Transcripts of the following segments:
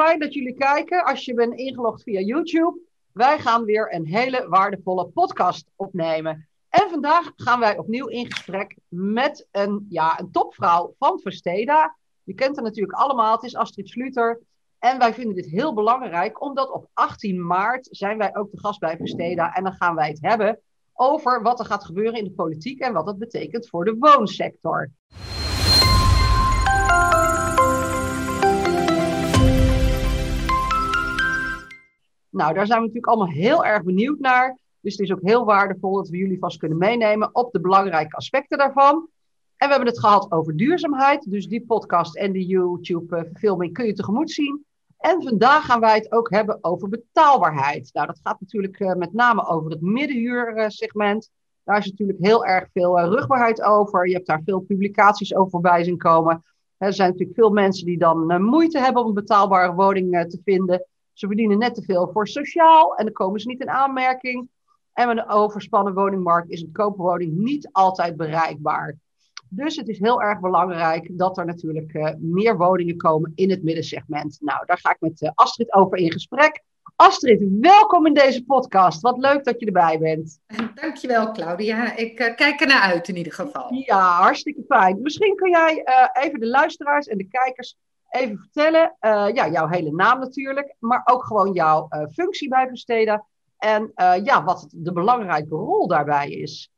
fijn dat jullie kijken. Als je bent ingelogd via YouTube, wij gaan weer een hele waardevolle podcast opnemen. En vandaag gaan wij opnieuw in gesprek met een, ja, een topvrouw van Versteda. Je kent haar natuurlijk allemaal, het is Astrid Sluter. En wij vinden dit heel belangrijk, omdat op 18 maart zijn wij ook de gast bij Versteda. En dan gaan wij het hebben over wat er gaat gebeuren in de politiek en wat dat betekent voor de woonsector. Nou, daar zijn we natuurlijk allemaal heel erg benieuwd naar. Dus het is ook heel waardevol dat we jullie vast kunnen meenemen op de belangrijke aspecten daarvan. En we hebben het gehad over duurzaamheid. Dus die podcast en die YouTube-verfilming kun je tegemoet zien. En vandaag gaan wij het ook hebben over betaalbaarheid. Nou, dat gaat natuurlijk uh, met name over het middenhuursegment. Daar is natuurlijk heel erg veel rugbaarheid over. Je hebt daar veel publicaties over voorbij zien komen. Er zijn natuurlijk veel mensen die dan moeite hebben om een betaalbare woning te vinden. Ze verdienen net te veel voor sociaal en dan komen ze niet in aanmerking. En met een overspannen woningmarkt is een koopwoning niet altijd bereikbaar. Dus het is heel erg belangrijk dat er natuurlijk uh, meer woningen komen in het middensegment. Nou, daar ga ik met uh, Astrid over in gesprek. Astrid, welkom in deze podcast. Wat leuk dat je erbij bent. Dankjewel, Claudia. Ik uh, kijk er naar uit in ieder geval. Ja, hartstikke fijn. Misschien kun jij even de luisteraars en de kijkers even vertellen. ja, jouw hele naam natuurlijk, maar ook gewoon jouw functie bij Versteden. En ja, wat de belangrijke rol daarbij is.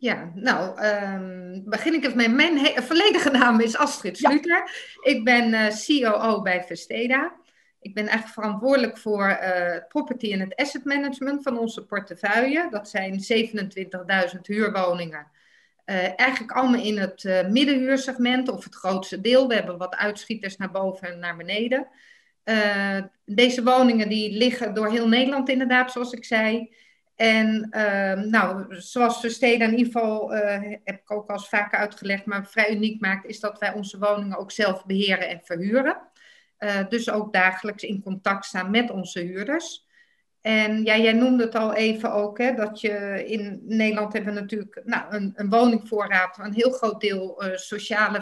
Ja, nou, um, begin ik even met mijn volledige naam is Astrid Sluter. Ik ben uh, COO bij Vesteda. Ik ben eigenlijk verantwoordelijk voor uh, het property en het asset management van onze portefeuille. Dat zijn 27.000 huurwoningen. Uh, eigenlijk allemaal in het middenhuursegment of het grootste deel. We hebben wat uitschieters naar boven en naar beneden. deze woningen die liggen door heel Nederland inderdaad, zoals ik zei. En uh, nou, zoals Versteden ieder geval, heb ik ook al eens vaker uitgelegd, maar vrij uniek maakt, is dat wij onze woningen ook zelf beheren en verhuren. Dus ook dagelijks in contact staan met onze huurders. En ja, jij noemde het al even ook, hè, dat je in Nederland hebben we natuurlijk nou, een, een woningvoorraad, een heel groot deel uh, sociale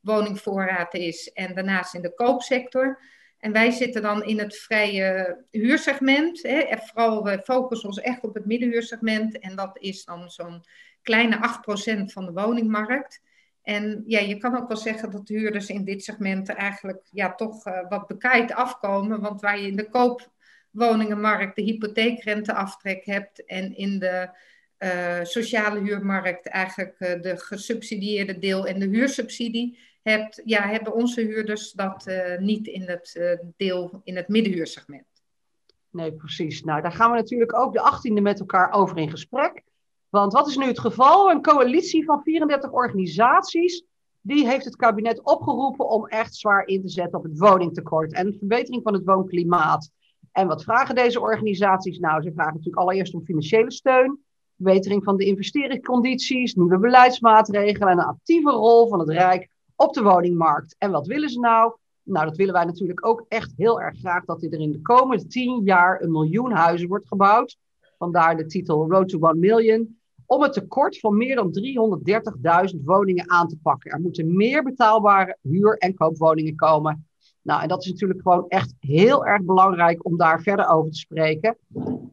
woningvoorraad is. En daarnaast in de koopsector. En wij zitten dan in het vrije huursegment. Hè. En vooral, we focussen ons echt op het middenhuursegment. En dat is dan zo'n kleine 8% van de woningmarkt. En ja, je kan ook wel zeggen dat de huurders in dit segment eigenlijk ja, toch uh, wat bekaaid afkomen. Want waar je in de koopwoningenmarkt de hypotheekrenteaftrek hebt en in de uh, sociale huurmarkt eigenlijk uh, de gesubsidieerde deel en de huursubsidie hebt, ja, hebben onze huurders dat uh, niet in het deel in het middenhuursegment. Nee, precies. Nou, daar gaan we natuurlijk ook de 18e met elkaar over in gesprek. Want wat is nu het geval? Een coalitie van 34 organisaties, die heeft het kabinet opgeroepen om echt zwaar in te zetten op het woningtekort en de verbetering van het woonklimaat. En wat vragen deze organisaties? Nou, ze vragen natuurlijk allereerst om financiële steun, verbetering van de investeringscondities, nieuwe beleidsmaatregelen en een actieve rol van het Rijk op de woningmarkt. En wat willen ze nou? Nou, dat willen wij natuurlijk ook echt heel erg graag dat er in de komende tien jaar een miljoen huizen wordt gebouwd. Vandaar de titel Road to One Million. Om het tekort van meer dan 330.000 woningen aan te pakken. Er moeten meer betaalbare huur- en koopwoningen komen. Nou, en dat is natuurlijk gewoon echt heel erg belangrijk om daar verder over te spreken.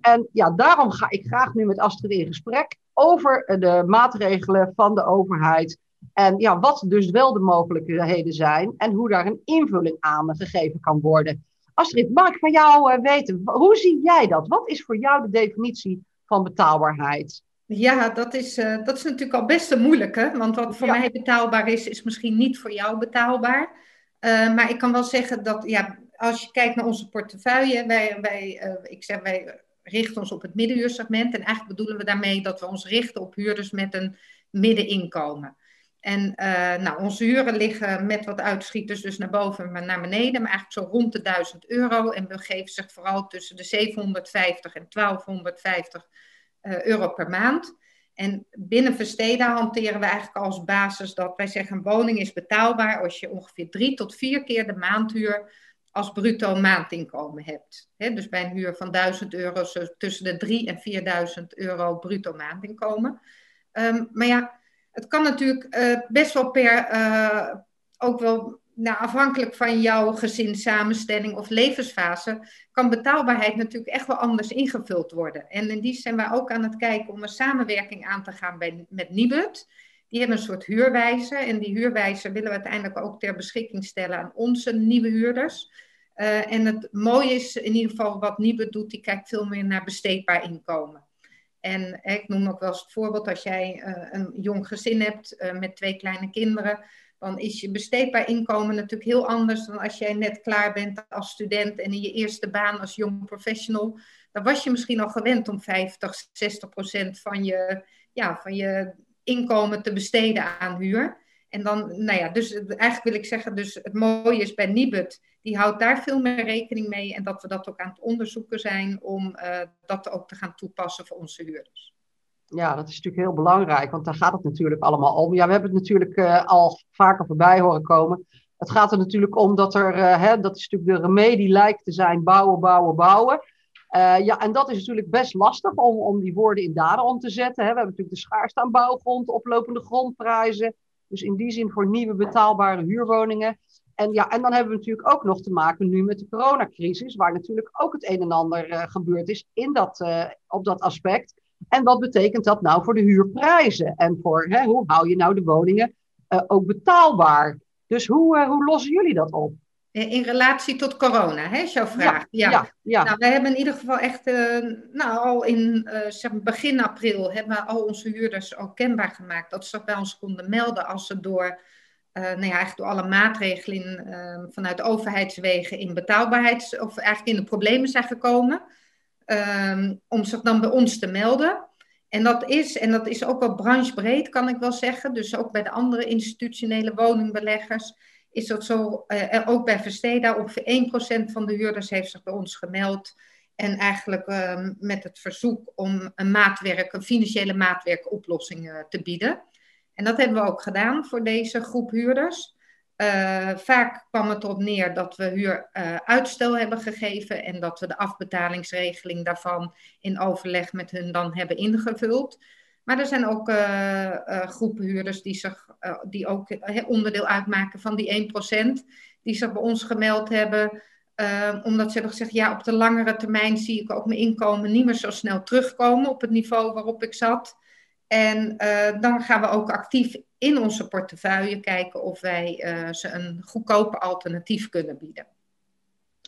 En ja, daarom ga ik graag nu met Astrid in gesprek over de maatregelen van de overheid en ja, wat dus wel de mogelijkheden zijn en hoe daar een invulling aan gegeven kan worden. Astrid, mag ik van jou uh, weten, hoe zie jij dat? Wat is voor jou de definitie van betaalbaarheid? Ja, dat is, uh, dat is natuurlijk al best een moeilijke. Want wat voor mij betaalbaar is, is misschien niet voor jou betaalbaar. Uh, maar ik kan wel zeggen dat ja, als je kijkt naar onze portefeuille, wij, wij, ik zeg, wij richten ons op het middenhuursegment. En eigenlijk bedoelen we daarmee dat we ons richten op huurders met een middeninkomen. En uh, nou, onze huren liggen met wat uitschieters dus naar boven en naar beneden, maar eigenlijk zo rond de 1000 euro. En we geven zich vooral tussen de 750 en 1250 uh, euro per maand. En binnen Versteda hanteren we eigenlijk als basis dat wij zeggen een woning is betaalbaar als je ongeveer drie tot vier keer de maandhuur als bruto maandinkomen hebt. He, dus bij een huur van 1000 euro zo tussen de 3 en 4000 euro bruto maandinkomen. Um, maar ja, het kan natuurlijk uh, best wel per, uh, ook wel nou, afhankelijk van jouw gezinssamenstelling of levensfase, kan betaalbaarheid natuurlijk echt wel anders ingevuld worden. En in die zijn wij ook aan het kijken om een samenwerking aan te gaan bij, met Nibud. Die hebben een soort huurwijzer en die huurwijzer willen we uiteindelijk ook ter beschikking stellen aan onze nieuwe huurders. Uh, en het mooie is in ieder geval wat Nibud doet, die kijkt veel meer naar besteedbaar inkomen. En ik noem ook wel eens het voorbeeld, als jij uh, een jong gezin hebt met twee kleine kinderen, dan is je besteedbaar inkomen natuurlijk heel anders dan als jij net klaar bent als student en in je eerste baan als jong professional. Dan was je misschien al gewend om 50, 60 procent van je, ja, van je inkomen te besteden aan huur. En dan, nou ja, dus eigenlijk wil ik zeggen, dus het mooie is bij Nibud, die houdt daar veel meer rekening mee en dat we dat ook aan het onderzoeken zijn om uh, dat ook te gaan toepassen voor onze huurders. Ja, dat is natuurlijk heel belangrijk, want daar gaat het natuurlijk allemaal om. Ja, we hebben het natuurlijk uh, al vaker voorbij horen komen. Het gaat er natuurlijk om dat er, uh, hè, dat is natuurlijk de remedie lijkt te zijn, bouwen, bouwen, bouwen. Uh, ja, en dat is natuurlijk best lastig om, om die woorden in daden om te zetten. Hè. We hebben natuurlijk de schaarste aan bouwgrond, oplopende grondprijzen. Dus in die zin voor nieuwe betaalbare huurwoningen. En, ja, en dan hebben we natuurlijk ook nog te maken nu met de coronacrisis, waar natuurlijk ook het een en ander gebeurd is in dat, op dat aspect. En wat betekent dat nou voor de huurprijzen? En voor hè, hoe hou je nou de woningen uh, ook betaalbaar? Dus hoe, hoe lossen jullie dat op? In relatie tot corona, hè, is jouw vraag. Ja, ja. ja, ja. Nou, we hebben in ieder geval echt, uh, nou, al in zeg maar begin april hebben we al onze huurders ook kenbaar gemaakt dat ze bij ons konden melden als ze door, uh, nou ja, eigenlijk door alle maatregelen vanuit overheidswegen in betaalbaarheids, of eigenlijk in de problemen zijn gekomen, ehm, om zich dan bij ons te melden. En dat is, en dat is ook wel branchebreed, kan ik wel zeggen, dus ook bij de andere institutionele woningbeleggers is dat zo, uh, ook bij Versteda, ongeveer 1% van de huurders heeft zich bij ons gemeld. En eigenlijk uh, met het verzoek om een maatwerk, een financiële maatwerkoplossing uh, te bieden. En dat hebben we ook gedaan voor deze groep huurders. Uh, vaak kwam het erop neer dat we huuruitstel hebben gegeven en dat we de afbetalingsregeling daarvan in overleg met hun dan hebben ingevuld. Maar er zijn ook uh, uh, groepen huurders die, zich, uh, die ook onderdeel uitmaken van die 1%, die zich bij ons gemeld hebben, omdat ze hebben gezegd, ja, op de langere termijn zie ik ook mijn inkomen niet meer zo snel terugkomen op het niveau waarop ik zat. En dan gaan we ook actief in onze portefeuille kijken of wij ze een goedkoper alternatief kunnen bieden.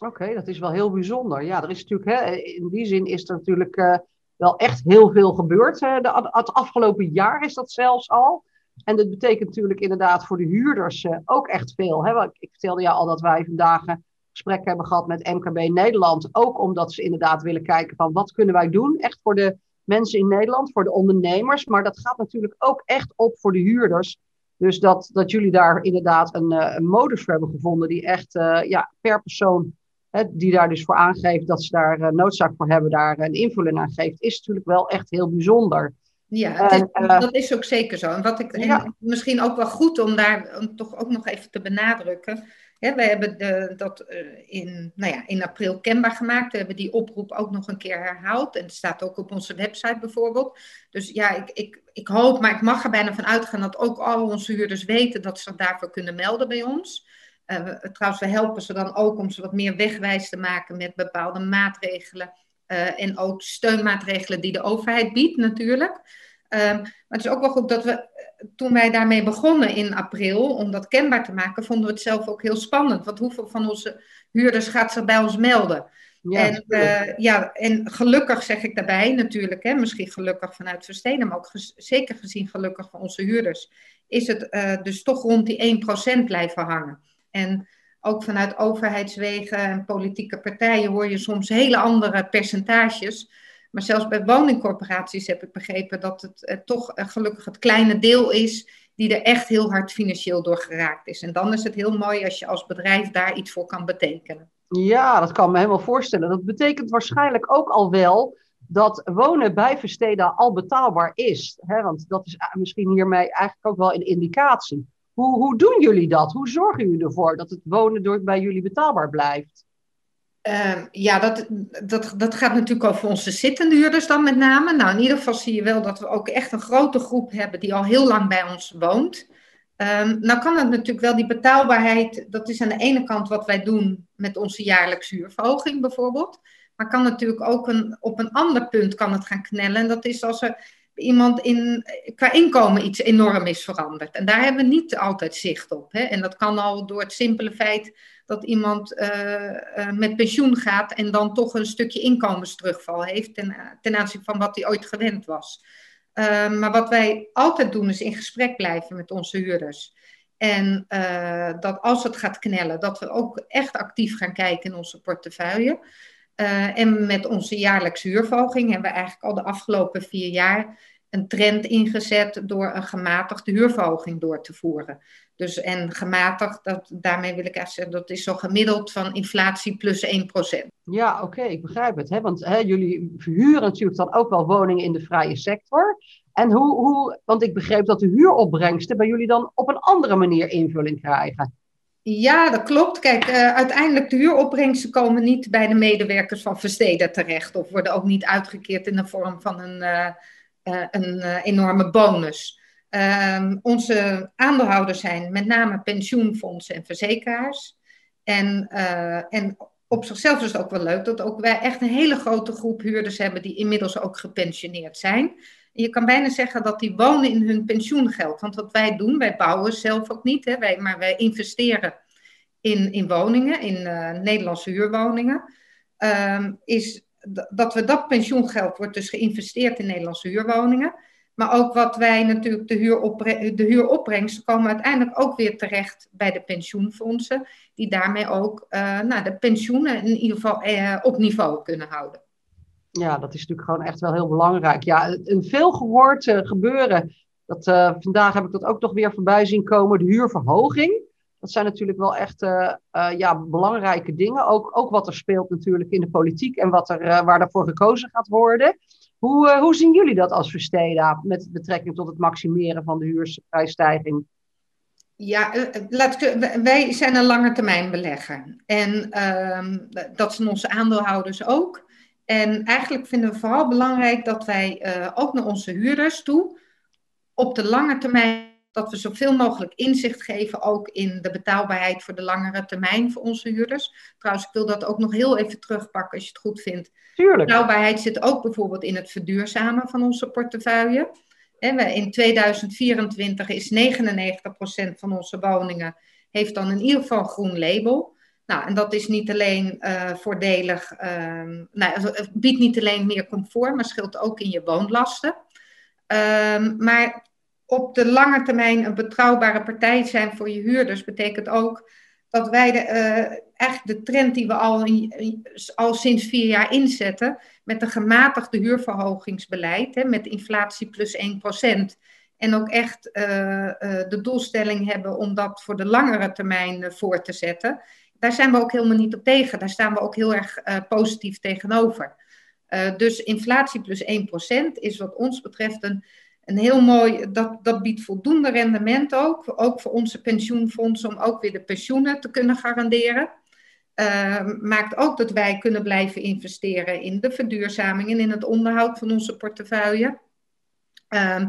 Oké, dat is wel heel bijzonder. Ja, er is natuurlijk, hè, in die zin is er natuurlijk wel echt heel veel gebeurd. De, het afgelopen jaar is dat zelfs al. En dat betekent natuurlijk inderdaad voor de huurders ook echt veel. Hè? Ik vertelde jou al dat wij vandaag een gesprek hebben gehad met MKB Nederland. Ook omdat ze inderdaad willen kijken van wat kunnen wij doen. Echt voor de mensen in Nederland, voor de ondernemers. Maar dat gaat natuurlijk ook echt op voor de huurders. Dus dat, dat jullie daar inderdaad een, een modus voor hebben gevonden die echt uh, ja, per persoon hè, die daar dus voor aangeeft dat ze daar uh, noodzaak voor hebben, daar een invulling aan geeft, is natuurlijk wel echt heel bijzonder. Ja, is, uh, dat is ook zeker zo. En wat ik ja. misschien ook wel goed om daar om toch ook nog even te benadrukken. We hebben de, dat uh, in, nou ja, in april kenbaar gemaakt. We hebben die oproep ook nog een keer herhaald. En het staat ook op onze website bijvoorbeeld. Dus ja, ik, ik, ik hoop, maar ik mag er bijna van uitgaan dat ook al onze huurders weten dat ze daarvoor kunnen melden bij ons. Uh, trouwens, we helpen ze dan ook om ze wat meer wegwijs te maken met bepaalde maatregelen. En ook steunmaatregelen die de overheid biedt, natuurlijk. Um, maar het is ook wel goed dat we, toen wij daarmee begonnen in april, om dat kenbaar te maken, vonden we het zelf ook heel spannend. Want hoeveel van onze huurders gaat zich bij ons melden? Ja, en, uh, ja, en gelukkig zeg ik daarbij natuurlijk, hè, misschien gelukkig vanuit Versteden, maar ook ges zeker gezien gelukkig van onze huurders, is het uh, dus toch rond die 1% blijven hangen. En ook vanuit overheidswegen en politieke partijen hoor je soms hele andere percentages. Maar zelfs bij woningcorporaties heb ik begrepen dat het eh, toch eh, gelukkig het kleine deel is die er echt heel hard financieel door geraakt is. En dan is het heel mooi als je als bedrijf daar iets voor kan betekenen. Ja, dat kan me helemaal voorstellen. Dat betekent waarschijnlijk ook al wel dat wonen bij Versteda al betaalbaar is. Hè? Want dat is eh, misschien hiermee eigenlijk ook wel een indicatie. Hoe, hoe doen jullie dat? Hoe zorgen jullie ervoor dat het wonen door, bij jullie betaalbaar blijft? Uh, ja, dat, dat, dat gaat natuurlijk over onze zittende huurders dan met name. Nou, in ieder geval zie je wel dat we ook echt een grote groep hebben die al heel lang bij ons woont. Um, nou kan het natuurlijk wel, die betaalbaarheid, dat is aan de ene kant wat wij doen met onze jaarlijkse huurverhoging bijvoorbeeld. Maar kan natuurlijk ook een, op een ander punt kan het gaan knellen. En dat is als er iemand in, qua inkomen iets enorm is veranderd. En daar hebben we niet altijd zicht op. Hè? En dat kan al door het simpele feit dat iemand uh, uh, met pensioen gaat en dan toch een stukje inkomensterugval heeft ten, ten aanzien van wat hij ooit gewend was. Uh, maar wat wij altijd doen is in gesprek blijven met onze huurders. En dat als het gaat knellen, dat we ook echt actief gaan kijken in onze portefeuille. Uh, en met onze jaarlijkse huurverhoging hebben we eigenlijk al de afgelopen vier jaar een trend ingezet door een gematigde huurverhoging door te voeren. Dus en gematigd, dat, daarmee wil ik echt zeggen, dat is zo gemiddeld van inflatie plus 1%. Ja, oké, ik begrijp het. Hè? Want hè, jullie verhuren natuurlijk dan ook wel woningen in de vrije sector. En hoe, hoe, want ik begreep dat de huuropbrengsten bij jullie dan op een andere manier invulling krijgen. Ja, dat klopt. Kijk, uh, uiteindelijk de huuropbrengsten komen niet bij de medewerkers van Versteden terecht. Of worden ook niet uitgekeerd in de vorm van een, uh, uh, een enorme bonus. Ehm, onze aandeelhouders zijn met name pensioenfondsen en verzekeraars. En, en op zichzelf is het ook wel leuk dat ook wij echt een hele grote groep huurders hebben die inmiddels ook gepensioneerd zijn. Je kan bijna zeggen dat die wonen in hun pensioengeld. Want wat wij doen, wij bouwen zelf ook niet, hè, wij, maar wij investeren in, in woningen, in uh, Nederlandse huurwoningen. Um, is dat we dat pensioengeld wordt dus geïnvesteerd in Nederlandse huurwoningen. Maar ook wat wij natuurlijk, de, huuropbre de huuropbrengsten komen uiteindelijk ook weer terecht bij de pensioenfondsen. Die daarmee ook uh, nou, de pensioenen in ieder geval uh, op niveau kunnen houden. Ja, dat is natuurlijk gewoon echt wel heel belangrijk. Ja, een veel gehoord uh, gebeuren. Dat, uh, vandaag heb ik dat ook nog weer voorbij zien komen. De huurverhoging. Dat zijn natuurlijk wel echt uh, ja, belangrijke dingen. Ook, ook wat er speelt natuurlijk in de politiek en wat er, waar daarvoor gekozen gaat worden. Hoe, hoe zien jullie dat als Versteda met betrekking tot het maximeren van de huurprijsstijging? Ja, laat wij zijn een lange termijn belegger. En ehm, dat zijn onze aandeelhouders ook. En eigenlijk vinden we vooral belangrijk dat wij uh, ook naar onze huurders toe op de lange termijn dat we zoveel mogelijk inzicht geven, ook in de betaalbaarheid voor de langere termijn voor onze huurders. Trouwens, ik wil dat ook nog heel even terugpakken als je het goed vindt. Tuurlijk. Betaalbaarheid zit ook bijvoorbeeld in het verduurzamen van onze portefeuille. In 2024 is 99% van onze woningen heeft dan in ieder geval een groen label. Nou, en dat is niet alleen uh, voordelig, uh, nou, het biedt niet alleen meer comfort, maar scheelt ook in je woonlasten. Um, maar op de lange termijn een betrouwbare partij zijn voor je huurders betekent ook dat wij de, echt de trend die we al, al sinds vier jaar inzetten, met een gematigde huurverhogingsbeleid, hè, met inflatie plus 1%. En ook echt de doelstelling hebben om dat voor de langere termijn voor te zetten daar zijn we ook helemaal niet op tegen. Daar staan we ook heel erg uh, positief tegenover. Uh, dus inflatie plus 1% is wat ons betreft een, een heel mooi, dat, dat biedt voldoende rendement ook, ook voor onze pensioenfondsen om ook weer de pensioenen te kunnen garanderen. Uh, maakt ook dat wij kunnen blijven investeren in de verduurzaming en in het onderhoud van onze portefeuille. Uh,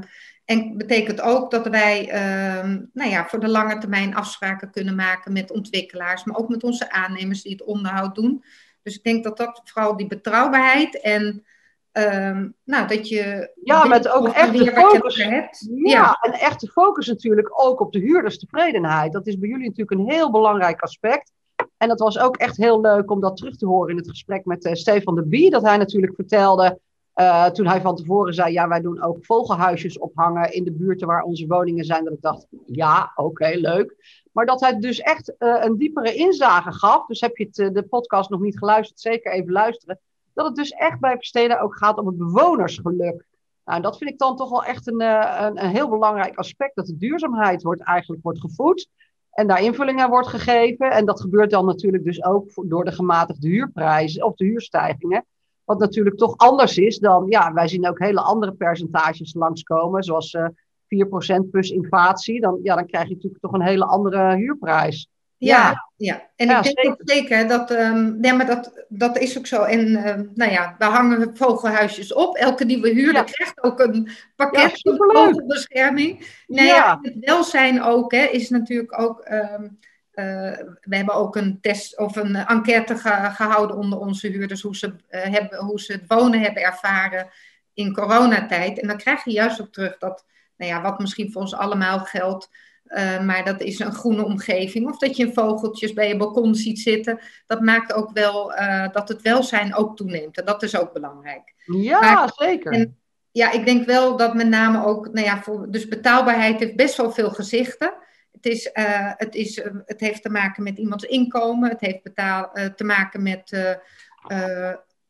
en betekent ook dat wij uh, nou ja, voor de lange termijn afspraken kunnen maken met ontwikkelaars, maar ook met onze aannemers die het onderhoud doen. Dus ik denk dat dat vooral die betrouwbaarheid en uh, nou, dat je. Ja, met ook echt de focus. Hebt. Ja, ja, en echte focus natuurlijk ook op de huurderstevredenheid. Dat is bij jullie natuurlijk een heel belangrijk aspect. En dat was ook echt heel leuk om dat terug te horen in het gesprek met uh, Stefan de Bie. Dat hij natuurlijk vertelde uh, toen hij van tevoren zei, ja, wij doen ook vogelhuisjes ophangen in de buurten waar onze woningen zijn. Dat ik dacht, ja, oké, leuk. Maar dat hij dus echt uh, een diepere inzage gaf. Dus heb je het, uh, de podcast nog niet geluisterd, zeker even luisteren. Dat het dus echt bij Versteden ook gaat om het bewonersgeluk. Nou, en dat vind ik dan toch wel echt een, een, een, heel belangrijk aspect. Dat de duurzaamheid wordt, eigenlijk wordt gevoed. En daar invullingen wordt gegeven. En dat gebeurt dan natuurlijk dus ook door de gematigde huurprijzen of de huurstijgingen. Wat natuurlijk toch anders is dan, ja, wij zien ook hele andere percentages langskomen, zoals uh, eh, 4% plus inflatie. Dan, ja, dan krijg je natuurlijk toch een hele andere huurprijs. Ja, ja. en ik denk ook zeker dat, um, ja, maar dat, dat is ook zo. En uh, nou ja, we hangen vogelhuisjes op. Elke nieuwe huurder krijgt ook een pakket van vogelbescherming. Nee, ja. het welzijn ook, hè, is natuurlijk ook. Um, uh, we hebben ook een test of een enquête ge gehouden onder onze huurders, hoe ze, uh, hebben, hoe ze het wonen hebben ervaren in coronatijd. En dan krijg je juist ook terug dat, nou ja, wat misschien voor ons allemaal geldt, uh, maar dat is een groene omgeving. Of dat je vogeltjes bij je balkon ziet zitten. Dat maakt ook wel uh, dat het welzijn ook toeneemt. En dat is ook belangrijk. Ja, maar, zeker. En, ja, ik denk wel dat met name ook, nou ja, voor, dus betaalbaarheid heeft best wel veel gezichten. Het, is, uh, het, is, het heeft te maken met iemands inkomen. Het heeft betaal, te maken met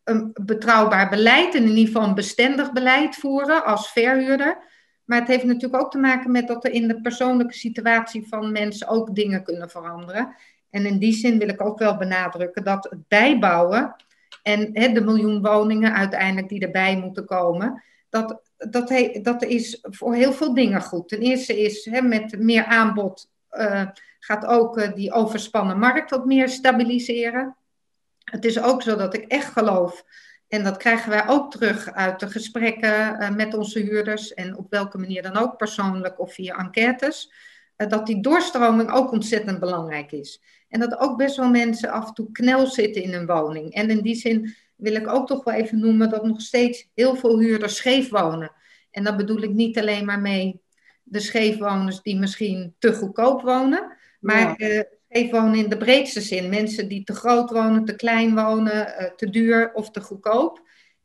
een betrouwbaar beleid. En in ieder geval een bestendig beleid voeren als verhuurder. Maar het heeft natuurlijk ook te maken met dat er in de persoonlijke situatie van mensen ook dingen kunnen veranderen. En in die zin wil ik ook wel benadrukken dat het bijbouwen en de miljoen woningen uiteindelijk die erbij moeten komen, dat, dat, dat is voor heel veel dingen goed. Ten eerste is met meer aanbod uh, gaat ook uh, die overspannen markt wat meer stabiliseren. Het is ook zo dat ik echt geloof en dat krijgen wij ook terug uit de gesprekken uh, met onze huurders en op welke manier dan ook, persoonlijk of via enquêtes, dat die doorstroming ook ontzettend belangrijk is. En dat ook best wel mensen af en toe knel zitten in een woning. En in die zin wil ik ook toch wel even noemen dat nog steeds heel veel huurders scheef wonen. En dat bedoel ik niet alleen maar mee de scheefwoners die misschien te goedkoop wonen, maar ja. uh, scheef wonen in de breedste zin. Mensen die te groot wonen, te klein wonen, uh, te duur of te goedkoop.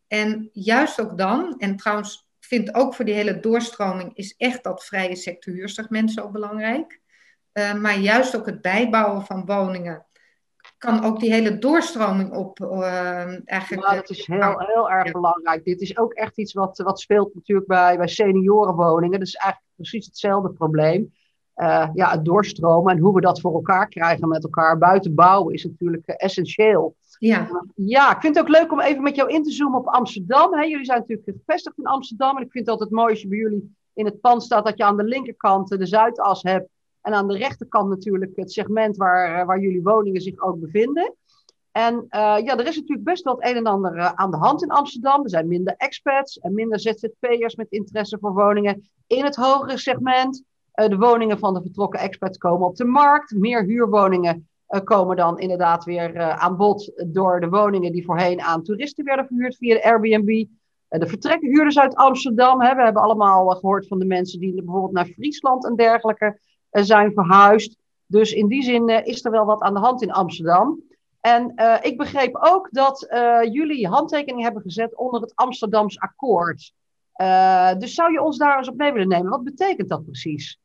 En juist ook dan, en trouwens vind ook voor die hele doorstroming, is echt dat vrije sector huursegment zo belangrijk. Uh, maar juist ook het bijbouwen van woningen kan ook die hele doorstroming op uh, eigenlijk... Ja, dat is heel, heel erg ja. belangrijk. Dit is ook echt iets wat, wat speelt natuurlijk bij, bij seniorenwoningen. Dat is eigenlijk precies hetzelfde probleem uh, ja, het doorstromen en hoe we dat voor elkaar krijgen met elkaar buiten bouwen is natuurlijk uh, essentieel. Ja. ja, ik vind het ook leuk om even met jou in te zoomen op Amsterdam. Hè. Jullie zijn natuurlijk gevestigd in Amsterdam en ik vind het altijd mooi als je bij jullie in het pand staat dat je aan de linkerkant de Zuidas hebt en aan de rechterkant natuurlijk het segment waar, waar jullie woningen zich ook bevinden. En uh, ja, er is natuurlijk best wel het een en ander uh, aan de hand in Amsterdam. Er zijn minder expats en minder ZZP'ers met interesse voor woningen in het hogere segment. De woningen van de vertrokken expats komen op de markt. Meer huurwoningen komen dan inderdaad weer aan bod door de woningen die voorheen aan toeristen werden verhuurd via de Airbnb. de vertrekkenhuurders uit Amsterdam. Hè, we hebben allemaal gehoord van de mensen die bijvoorbeeld naar Friesland en dergelijke zijn verhuisd. Dus in die zin is er wel wat aan de hand in Amsterdam. En ik begreep ook dat jullie handtekening hebben gezet onder het Amsterdams akkoord. dus zou je ons daar eens op mee willen nemen? Wat betekent dat precies?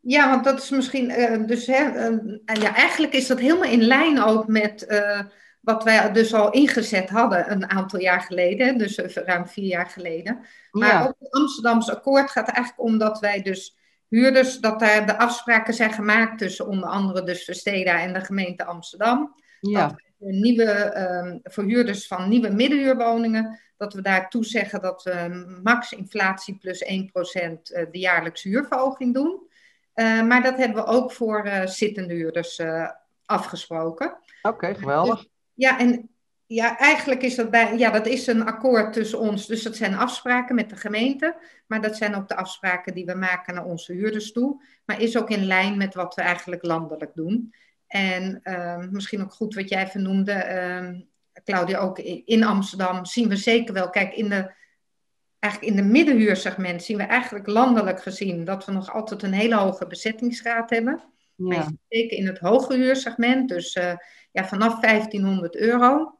Ja, want dat is misschien, dus hè, uh, ja, eigenlijk is dat helemaal in lijn ook met wat wij dus al ingezet hadden een aantal jaar geleden, dus ruim vier jaar geleden. Maar ja. ook het Amsterdamse akkoord gaat eigenlijk om dat wij dus huurders, dat daar de afspraken zijn gemaakt tussen onder andere dus Versteda en de gemeente Amsterdam. Ja. Dat nieuwe, um, voor huurders van nieuwe middenhuurwoningen, dat we daar toezeggen dat we max inflatie plus 1% de jaarlijkse huurverhoging doen. Uh, maar dat hebben we ook voor uh, zittende huurders uh, afgesproken. Oké, okay, geweldig. Dus, ja, en ja, eigenlijk is dat bij, ja, dat is een akkoord tussen ons. Dus dat zijn afspraken met de gemeente. Maar dat zijn ook de afspraken die we maken naar onze huurders toe. Maar is ook in lijn met wat we eigenlijk landelijk doen. En ehm, misschien ook goed wat jij vernoemde, ehm, Claudia, ook in Amsterdam zien we zeker wel. Kijk, in de eigenlijk in de middenhuursegment zien we eigenlijk landelijk gezien dat we nog altijd een hele hoge bezettingsgraad hebben. Ja. Zeker in het hoge huursegment, dus uh, ja, vanaf 1500 euro.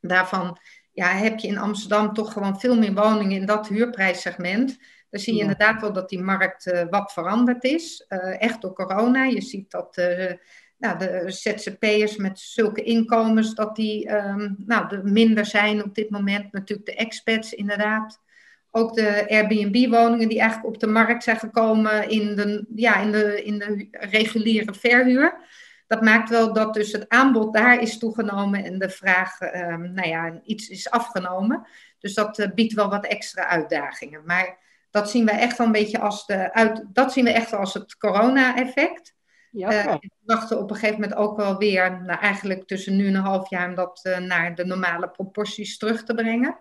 Daarvan ja, heb je in Amsterdam toch gewoon veel meer woningen in dat huurprijssegment. Dan zie je ja. inderdaad wel dat die markt uh, wat veranderd is. Uh, echt door corona. Je ziet dat nou, de ZZP'ers met zulke inkomens, dat die um, nou, minder zijn op dit moment. Natuurlijk de expats inderdaad ook de Airbnb-woningen die eigenlijk op de markt zijn gekomen in de, ja, in de, in de reguliere verhuur. Dat maakt wel dat dus het aanbod daar is toegenomen en de vraag, um, nou ja, iets is afgenomen. Dus dat uh, biedt wel wat extra uitdagingen. Maar dat zien we echt wel een beetje als de uit, dat zien we echt als het corona-effect. Ja, okay. we wachten op een gegeven moment ook wel weer, nou, eigenlijk tussen nu en een half jaar, om dat naar de normale proporties terug te brengen.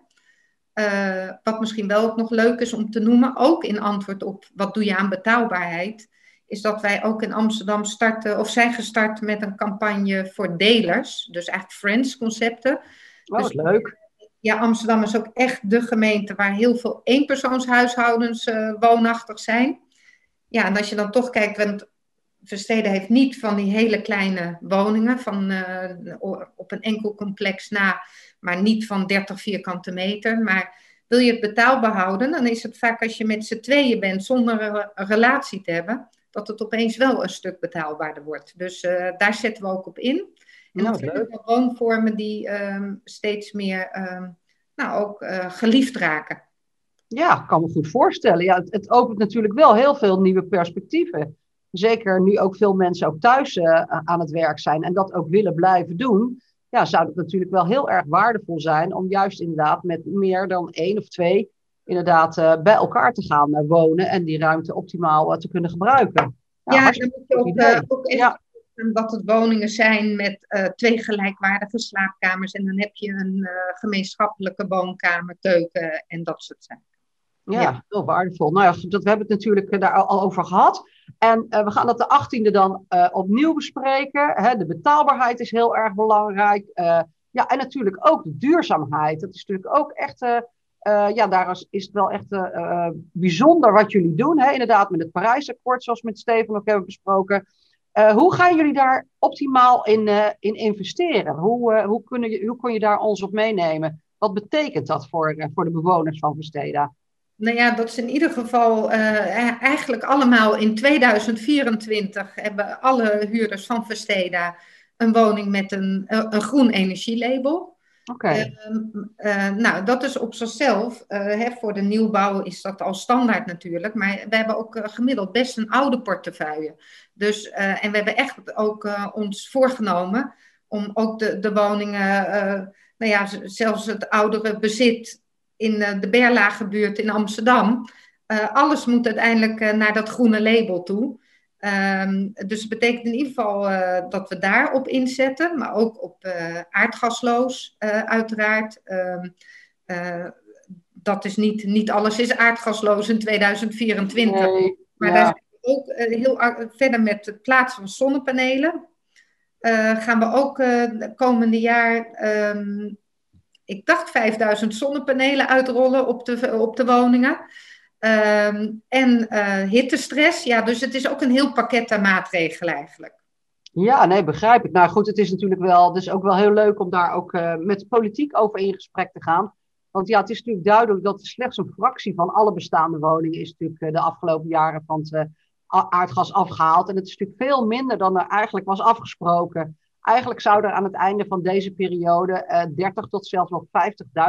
Uh, wat misschien wel ook nog leuk is om te noemen, ook in antwoord op wat doe je aan betaalbaarheid, is dat wij ook in Amsterdam starten of zijn gestart met een campagne voor delers, dus eigenlijk friends concepten. Oh, dus, leuk. Ja, Amsterdam is ook echt de gemeente waar heel veel eenpersoonshuishoudens uh, woonachtig zijn. Ja, en als je dan toch kijkt, want Versteden heeft niet van die hele kleine woningen van, uh, op een enkel complex na, maar niet van 30 vierkante meter. Maar wil je het betaalbaar houden, dan is het vaak als je met z'n tweeën bent zonder een relatie te hebben, dat het opeens wel een stuk betaalbaarder wordt. Dus uh, daar zetten we ook op in. En nou, dat zijn woonvormen die um, steeds meer um, nou, ook uh, geliefd raken. Ja, ik kan me goed voorstellen. Ja, het, het opent natuurlijk wel heel veel nieuwe perspectieven zeker nu ook veel mensen ook thuis uh, aan het werk zijn en dat ook willen blijven doen, ja, zou het natuurlijk wel heel erg waardevol zijn om juist inderdaad met meer dan één of twee inderdaad uh, bij elkaar te gaan uh, wonen en die ruimte optimaal te kunnen gebruiken. Ja, ja dan moet je ook, ook echt ja. dat het woningen zijn met twee gelijkwaardige slaapkamers en dan heb je een gemeenschappelijke woonkamer, keuken en dat soort zaken. Ja, ja, heel waardevol. Nou ja, dat, we hebben het natuurlijk daar al over gehad. En uh, we gaan dat de 18e dan uh, opnieuw bespreken. Hè, de betaalbaarheid is heel erg belangrijk. Uh, ja, en natuurlijk ook de duurzaamheid. Dat is natuurlijk ook echt. Ja, daar is, het wel echt bijzonder wat jullie doen. Hè? Inderdaad, met het Parijsakkoord, zoals we met Steven ook hebben besproken. hoe gaan jullie daar optimaal in, in investeren? Hoe, hoe, kunnen je, hoe kun je daar ons op meenemen? Wat betekent dat voor, voor de bewoners van Versteda? Nou ja, dat is in ieder geval uh, eigenlijk allemaal in 2024 hebben alle huurders van Versteda een woning met een, eh, een groen energielabel. Okay. Uh, nou, dat is op zichzelf, hè, voor de nieuwbouw is dat al standaard natuurlijk, maar we hebben ook gemiddeld best een oude portefeuille. Dus, en we hebben echt ook ons voorgenomen om ook de, de woningen, nou ja, zelfs het oudere bezit in de Berlagebuurt in Amsterdam. Alles moet uiteindelijk naar dat groene label toe. Um, dus het betekent in ieder geval dat we daarop inzetten, maar ook op aardgasloos, uiteraard. Um, dat is niet, niet alles is aardgasloos in 2024. Nee, maar ja. daar zijn we ook heel verder met het plaatsen van zonnepanelen. gaan we ook komende jaar um, ik dacht 5000 zonnepanelen uitrollen op de, op de woningen. Um, en uh, hittestress, ja, dus het is ook een heel pakket aan maatregelen eigenlijk. Ja, nee, begrijp ik. Nou goed, het is natuurlijk wel, dus ook wel heel leuk om daar ook uh, met politiek over in gesprek te gaan. Want ja, het is natuurlijk duidelijk dat slechts een fractie van alle bestaande woningen is natuurlijk uh, de afgelopen jaren van het aardgas afgehaald. En het is natuurlijk veel minder dan er eigenlijk was afgesproken. Eigenlijk zou er aan het einde van deze periode uh, eh, 30 tot zelfs nog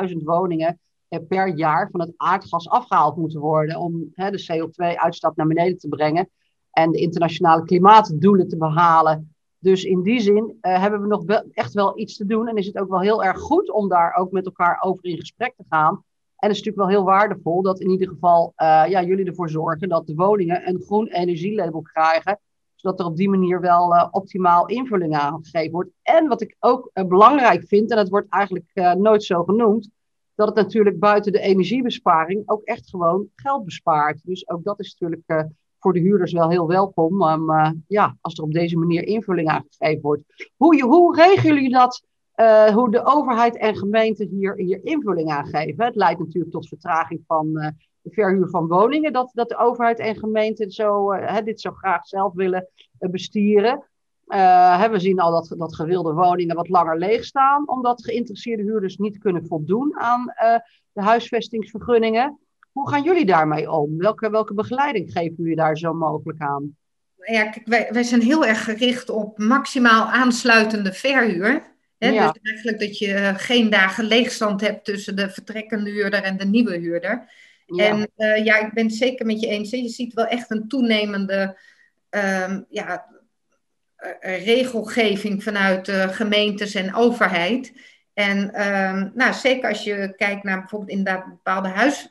50.000 woningen per jaar van het aardgas afgehaald moeten worden om de CO2-uitstoot naar beneden te brengen en de internationale klimaatdoelen te behalen. Dus in die zin uh, hebben we nog echt wel iets te doen en is het ook wel heel erg goed om daar ook met elkaar over in gesprek te gaan. En het is natuurlijk wel heel waardevol dat in ieder geval ja, jullie ervoor zorgen dat de woningen een groen energielabel krijgen zodat er op die manier wel uh, optimaal invulling aan gegeven wordt. En wat ik ook belangrijk vind, en dat wordt eigenlijk nooit zo genoemd, dat het natuurlijk buiten de energiebesparing ook echt gewoon geld bespaart. Dus ook dat is natuurlijk voor de huurders wel heel welkom. Um, ja, als er op deze manier invulling aan gegeven wordt. Hoe, hoe regelen jullie dat? hoe de overheid en gemeenten hier, hier invulling aan geven. Het leidt natuurlijk tot vertraging van de verhuur van woningen, dat, dat de overheid en gemeenten zo, dit zo graag zelf willen bestieren. Uh, we zien al dat, dat gewilde woningen wat langer leeg staan, omdat geïnteresseerde huurders niet kunnen voldoen aan de huisvestingsvergunningen. Hoe gaan jullie daarmee om? Welke, welke begeleiding geven jullie daar zo mogelijk aan? Ja, kijk, wij, wij zijn heel erg gericht op maximaal aansluitende verhuur. Hè? Ja. Dus eigenlijk dat je geen dagen leegstand hebt tussen de vertrekkende huurder en de nieuwe huurder. En uh, ja, ik ben het zeker met je eens. Je ziet wel echt een toenemende um, ja, eh, regelgeving vanuit de gemeentes en overheid. En um, nou, zeker als je kijkt naar bijvoorbeeld inderdaad bepaalde huis,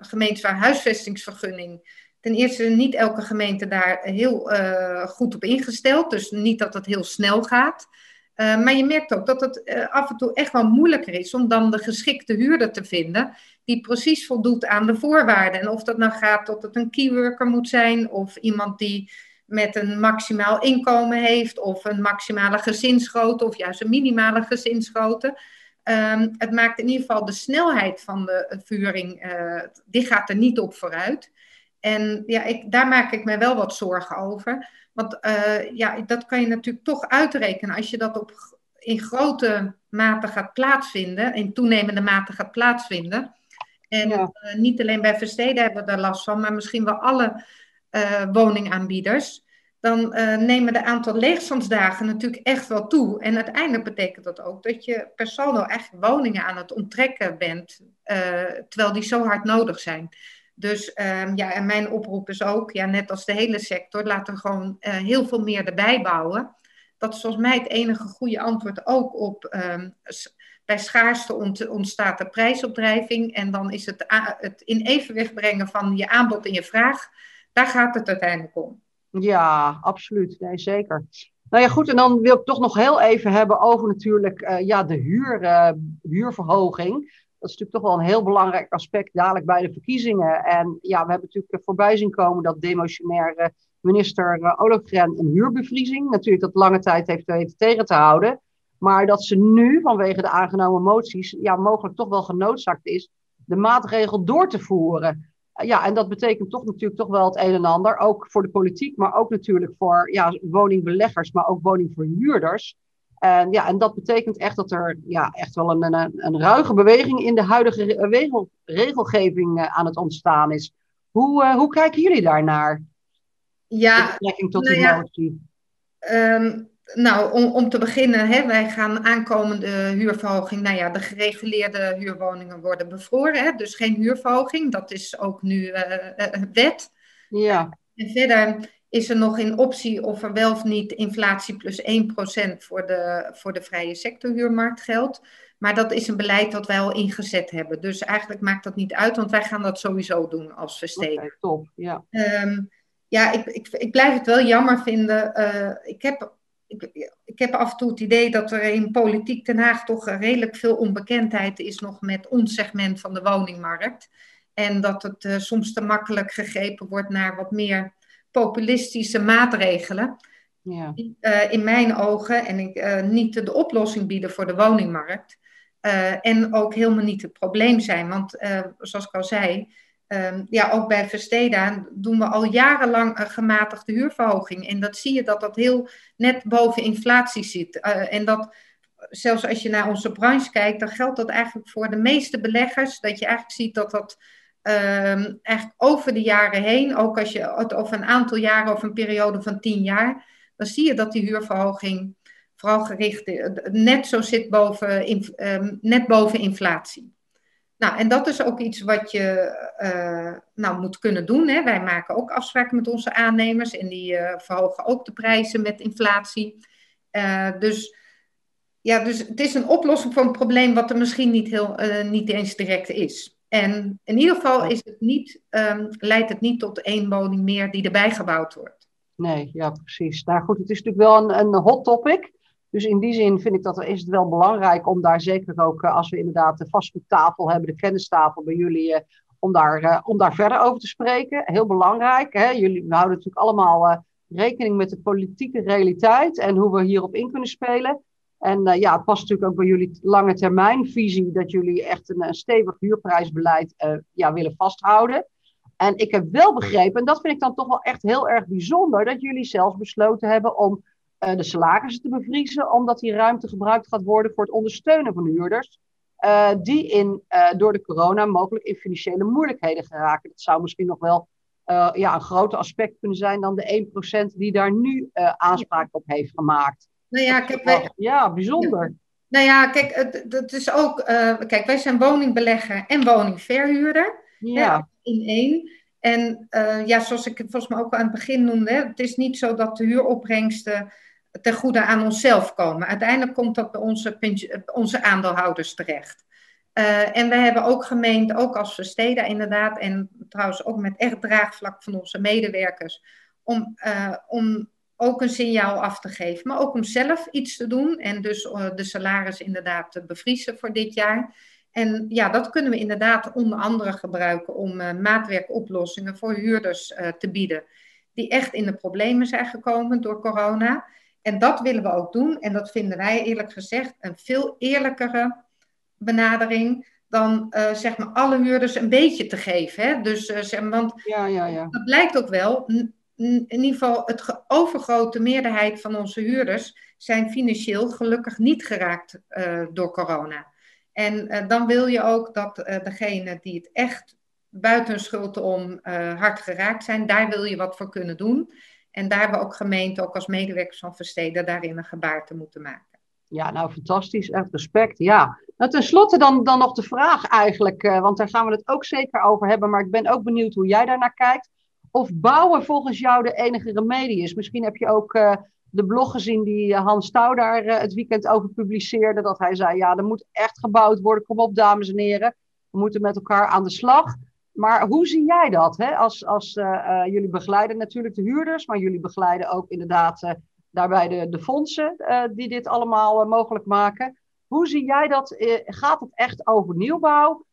gemeentes waar huisvestingsvergunning ten eerste niet elke gemeente daar heel goed op ingesteld. Dus niet dat het heel snel gaat. maar je merkt ook dat het af en toe echt wel moeilijker is om dan de geschikte huurder te vinden die precies voldoet aan de voorwaarden. En of dat nou gaat dat het een keyworker moet zijn of iemand die met een maximaal inkomen heeft of een maximale gezinsgrootte of juist een minimale gezinsgrootte. Um, het maakt in ieder geval de snelheid van de vuring, uh, die gaat er niet op vooruit. En ja, ik, daar maak ik me wel wat zorgen over. Want uh, ja, dat kan je natuurlijk toch uitrekenen als je dat op, in grote mate gaat plaatsvinden, in toenemende mate gaat plaatsvinden. En uh, niet alleen bij Versteden hebben we daar last van, maar misschien wel alle woningaanbieders, dan uh, nemen de aantal leegstandsdagen natuurlijk echt wel toe. En uiteindelijk betekent dat ook dat je per saldo woningen aan het onttrekken bent, terwijl die zo hard nodig zijn. Dus um, ja, en mijn oproep is ook, ja, net als de hele sector, laten we gewoon heel veel meer erbij bouwen. Dat is volgens mij het enige goede antwoord ook op um, bij schaarste ontstaat de prijsopdrijving en dan is het, het in evenwicht brengen van je aanbod en je vraag, daar gaat het uiteindelijk om. Ja, absoluut. Nee, zeker. Nou ja, goed. En dan wil ik toch nog heel even hebben over natuurlijk uh, ja, de huur, uh, huurverhoging. Dat is natuurlijk toch wel een heel belangrijk aspect dadelijk bij de verkiezingen. En ja, we hebben natuurlijk voorbij zien komen dat demotionaire minister uh, Olofgren een huurbevriezing natuurlijk dat lange tijd heeft weten tegen te houden. Maar dat ze nu, vanwege de aangenomen moties, ja, mogelijk toch wel genoodzaakt is de maatregel door te voeren. Ja, en dat betekent toch natuurlijk toch wel het een en ander. Ook voor de politiek, maar ook natuurlijk voor ja, woningbeleggers, maar ook woningverhuurders. En, ja, en dat betekent echt dat er ja, echt wel een, een, een ruige beweging in de huidige regel, regelgeving uh, aan het ontstaan is. Hoe, uh, hoe kijken jullie daarnaar? Ja, in betrekking tot nou die ja, motie. Um, nou, om, om te beginnen, hè, wij gaan aankomende huurverhoging. Nou ja, de gereguleerde huurwoningen worden bevroren. Hè, dus geen huurverhoging. Dat is ook nu uh, uh, wet. Ja. En verder is er nog in optie of er wel of niet inflatie plus 1% voor de, voor de vrije sectorhuurmarkt geldt. Maar dat is een beleid dat wij al ingezet hebben. Dus eigenlijk maakt dat niet uit, want wij gaan dat sowieso doen als versteden. Okay, top, ja. Um, ja, ik, ik, ik blijf het wel jammer vinden. Uh, ik heb ik, ik, heb af en toe het idee dat er in politiek Den Haag toch redelijk veel onbekendheid is nog met ons segment van de woningmarkt. En dat het uh, soms te makkelijk gegrepen wordt naar wat meer populistische maatregelen. Ja. Die uh, in mijn ogen en ik, uh, niet de oplossing bieden voor de woningmarkt. en ook helemaal niet het probleem zijn. Want zoals ik al zei, Um, ja, ook bij Versteda doen we al jarenlang een gematigde huurverhoging. En dat zie je dat dat heel net boven inflatie zit. Uh, en dat zelfs als je naar onze branche kijkt, dan geldt dat eigenlijk voor de meeste beleggers. Dat je eigenlijk ziet dat dat um, eigenlijk over de jaren heen, ook als je het over een aantal jaren of een periode van tien jaar, dan zie je dat die huurverhoging vooral gericht net zo zit boven, um, net boven inflatie. Nou, en dat is ook iets wat je uh, nou, moet kunnen doen. Hè. Wij maken ook afspraken met onze aannemers en die uh, verhogen ook de prijzen met inflatie. Uh, dus, ja, dus het is een oplossing voor een probleem wat er misschien niet, heel, niet eens direct is. En in ieder geval is het niet, um, leidt het niet tot één woning meer die erbij gebouwd wordt. Nee, ja, precies. Nou goed, het is natuurlijk wel een, een hot topic. Dus in die zin vind ik dat is het wel belangrijk om daar zeker ook, eh, als we inderdaad de vastgoedtafel hebben, de kennistafel bij jullie, eh, om daar, eh, om daar verder over te spreken. Heel belangrijk. Hè? Jullie, we houden natuurlijk allemaal rekening met de politieke realiteit en hoe we hierop in kunnen spelen. En ja, het past natuurlijk ook bij jullie lange termijn visie dat jullie echt een, stevig huurprijsbeleid ja, willen vasthouden. En ik heb wel begrepen, en dat vind ik dan toch wel echt heel erg bijzonder, dat jullie zelfs besloten hebben om de salarissen te bevriezen, omdat die ruimte gebruikt gaat worden voor het ondersteunen van huurders. Uh, die in, uh, door de corona mogelijk in financiële moeilijkheden geraken. Dat zou misschien nog wel ja, een groter aspect kunnen zijn dan de 1% die daar nu aanspraak op heeft gemaakt. Nou ja, kijk, wij... ja bijzonder. Nou ja, kijk, het, dat is ook. kijk, wij zijn woningbelegger en woningverhuurder. Ja. Hè, in één. En ja, zoals ik het volgens mij ook aan het begin noemde, hè, het is niet zo dat de huuropbrengsten ten goede aan onszelf komen. Uiteindelijk komt dat bij onze, onze aandeelhouders terecht. Uh, en we hebben ook gemeend, ook als Versteda inderdaad, en trouwens ook met echt draagvlak van onze medewerkers, om, uh, om ook een signaal af te geven, maar ook om zelf iets te doen en dus de salaris inderdaad te bevriezen voor dit jaar. En ja, dat kunnen we inderdaad onder andere gebruiken om maatwerkoplossingen voor huurders te bieden, die echt in de problemen zijn gekomen door corona. En dat willen we ook doen. En dat vinden wij eerlijk gezegd een veel eerlijkere benadering dan uh, zeg maar alle huurders een beetje te geven. Hè? Dus, uh, zeg, want ja, ja, ja. dat blijkt ook wel. In ieder geval, het overgrote meerderheid van onze huurders zijn financieel gelukkig niet geraakt uh, door corona. En dan wil je ook dat degene die het echt buiten schuld om hard geraakt zijn, daar wil je wat voor kunnen doen. En daar hebben we ook gemeenten, ook als medewerkers van Versteden, daarin een gebaar te moeten maken. Ja, nou fantastisch, echt respect. Ja. Nou, ten slotte dan, dan nog de vraag eigenlijk, uh, want daar gaan we het ook zeker over hebben, maar ik ben ook benieuwd hoe jij daarnaar kijkt. Of bouwen volgens jou de enige remedie is? Misschien heb je ook uh, de blog gezien die eh, Hans Touw daar het weekend over publiceerde, dat hij zei, ja, er moet echt gebouwd worden. Kom op, dames en heren, we moeten met elkaar aan de slag. Maar hoe zie jij dat? Hè? Als, als uh, uh, jullie begeleiden natuurlijk de huurders, maar jullie begeleiden ook inderdaad uh, daarbij de, de fondsen die dit allemaal mogelijk maken. Hoe zie jij dat? gaat het echt over nieuwbouw?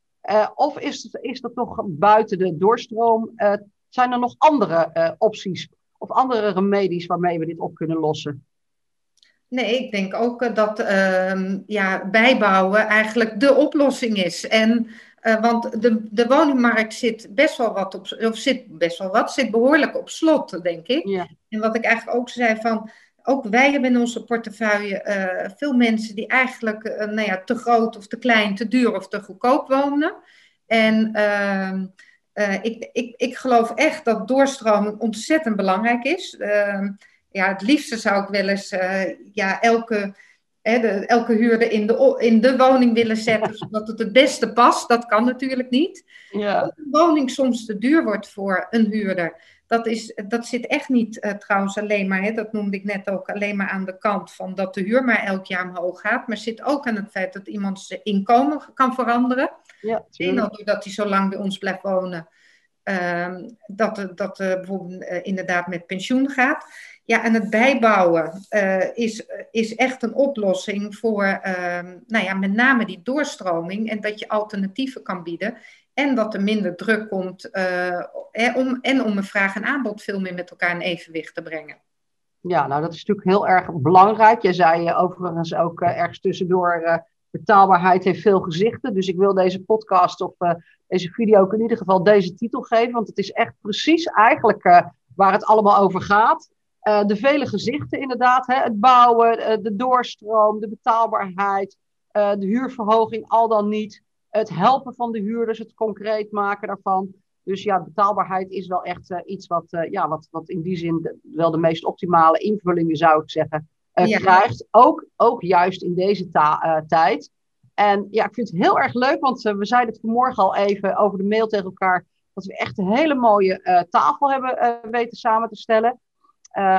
of is, is dat nog buiten de doorstroom? zijn er nog andere opties of andere remedies waarmee we dit op kunnen lossen? Nee, ik denk ook dat ehm, ja, bijbouwen eigenlijk de oplossing is. En uh, want de, de woningmarkt zit best wel wat op, of zit best wel wat, zit behoorlijk op slot, denk ik. Ja. En wat ik eigenlijk ook zei van, ook wij hebben in onze portefeuille uh, veel mensen die eigenlijk uh, nou ja, te groot of te klein, te duur of te goedkoop wonen. En ehm, ik, ik, ik geloof echt dat doorstroming ontzettend belangrijk is. Ehm, ja, het liefste zou ik wel eens ja, elke de, elke huurder in de, in de woning willen zetten, zodat het het beste past. Dat kan natuurlijk niet. Ja. Dat een woning soms te duur wordt voor een huurder. Dat, is, dat zit echt niet uh, trouwens alleen maar, hè, dat noemde ik net ook, alleen maar aan de kant van dat de huur maar elk jaar omhoog gaat. Maar zit ook aan het feit dat iemands inkomen kan veranderen. Ja, doordat hij zo lang bij ons blijft wonen. Uh, dat dat uh, bijvoorbeeld uh, inderdaad met pensioen gaat. Ja, en het bijbouwen uh, is, is echt een oplossing voor ehm, nou ja, met name die doorstroming en dat je alternatieven kan bieden. En dat er minder druk komt uh, om, en om een vraag en aanbod veel meer met elkaar in evenwicht te brengen. Ja, nou dat is natuurlijk heel erg belangrijk. Je zei overigens ook ergens tussendoor, betaalbaarheid heeft veel gezichten. Dus ik wil deze podcast of deze video ook in ieder geval deze titel geven. Want het is echt precies eigenlijk waar het allemaal over gaat. Uh, de vele gezichten inderdaad, hè, het bouwen, uh, de doorstroom, de betaalbaarheid, de huurverhoging al dan niet, het helpen van de huurders, het concreet maken daarvan. Dus ja, betaalbaarheid is wel echt iets wat, ja, wat, wat in die zin de, wel de meest optimale invullingen zou ik zeggen ja. krijgt. Ook, ook juist in deze tijd. En ja, ik vind het heel erg leuk, want we zeiden het vanmorgen al even over de mail tegen elkaar, dat we echt een hele mooie tafel hebben weten samen te stellen.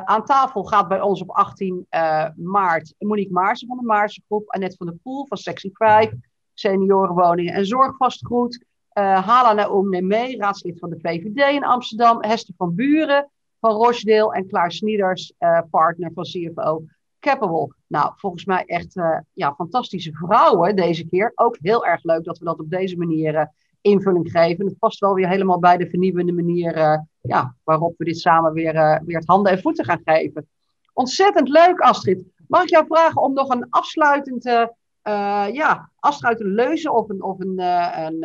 Aan tafel gaat bij ons op 18 uh, eh, maart Monique Maarsen van de Maarsen Groep, Annette van der Poel van sectie 5, seniorenwoningen en zorgvastgoed, Hala Naoum Neme, raadslid van de VVD in Amsterdam, Hester van Buren van Rochdale en Klaar Snieders, partner van CFO Capable. Nou, volgens mij echt ja, fantastische vrouwen deze keer. Ook heel erg leuk dat we dat op deze manier invulling geven. Het past wel weer helemaal bij de vernieuwende manier uh, ja, waarop we dit samen weer, weer het handen en voeten gaan geven. Ontzettend leuk, Astrid. Mag ik jou vragen om nog een afsluitende, ja, afsluitende leuze of, een, of een, een,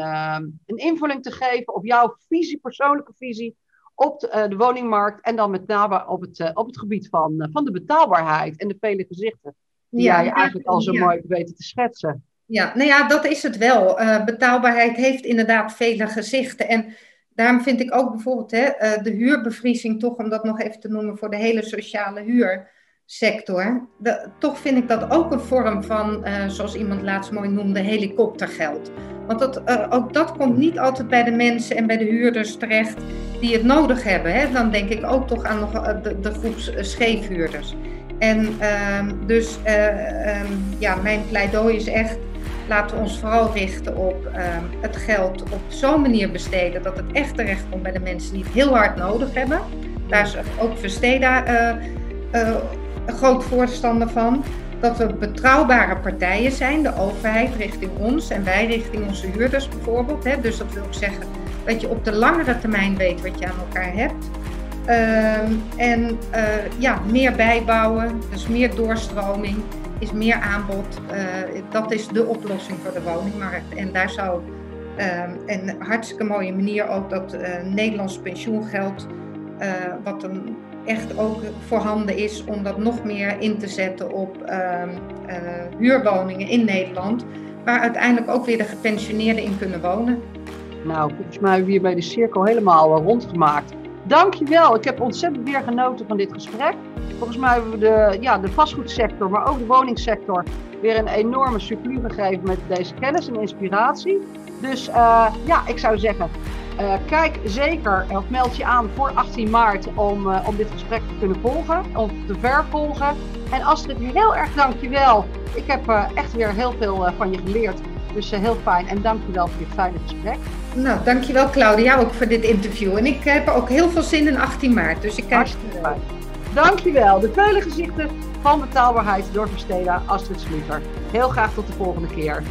een invulling te geven op jouw visie, persoonlijke visie op de, de woningmarkt en dan met name op het, op het gebied van, van de betaalbaarheid en de vele gezichten die ja, jij eigenlijk al zo mooi weten te schetsen. Ja, nou ja, dat is het wel. Uh, betaalbaarheid heeft inderdaad vele gezichten. En daarom vind ik ook bijvoorbeeld hè, de huurbevriezing, toch om dat nog even te noemen voor de hele sociale huursector. De, toch vind ik dat ook een vorm van, uh, zoals iemand laatst mooi noemde, helikoptergeld. Want dat, ook dat komt niet altijd bij de mensen en bij de huurders terecht die het nodig hebben. Hè. Dan denk ik ook toch aan nog, de, de groep scheefhuurders. En ehm, dus ehm, ja, mijn pleidooi is echt laten we ons vooral richten op ehm, het geld op zo'n manier besteden dat het echt terecht komt bij de mensen die het heel hard nodig hebben. Daar is ook Versteda een groot voorstander van. Dat we betrouwbare partijen zijn, de overheid richting ons en wij richting onze huurders bijvoorbeeld. Hè. Dus dat wil ook zeggen dat je op de langere termijn weet wat je aan elkaar hebt. Ehm, en uh, ja, meer bijbouwen, dus meer doorstroming, is meer aanbod. Uh, dat is de oplossing voor de woningmarkt. En daar zou um, een hartstikke mooie manier ook dat uh, Nederlands pensioengeld, wat een echt ook voorhanden is om dat nog meer in te zetten op uh, huurwoningen in Nederland, waar uiteindelijk ook weer de gepensioneerden in kunnen wonen. Nou, volgens mij hebben we hier bij de cirkel helemaal rondgemaakt. Dankjewel. Ik heb ontzettend weer genoten van dit gesprek. Volgens mij hebben we de, ja, de vastgoedsector, maar ook de woningsector weer een enorme surplus gegeven met deze kennis en inspiratie. Dus uh, ja, ik zou zeggen, uh, kijk zeker of meld je aan voor 18 maart om, uh, om dit gesprek te kunnen volgen, of te vervolgen. En Astrid, heel erg dankjewel. Ik heb echt weer heel veel van je geleerd. Dus heel fijn en dankjewel voor dit fijne gesprek. Nou, dankjewel Claudia ook voor dit interview. En ik heb ook heel veel zin in 18 maart. Dus ik kijk Hartstikke fijn. Dankjewel. De vele gezichten van betaalbaarheid door Versteda, Astrid Sluiter. Heel graag tot de volgende keer.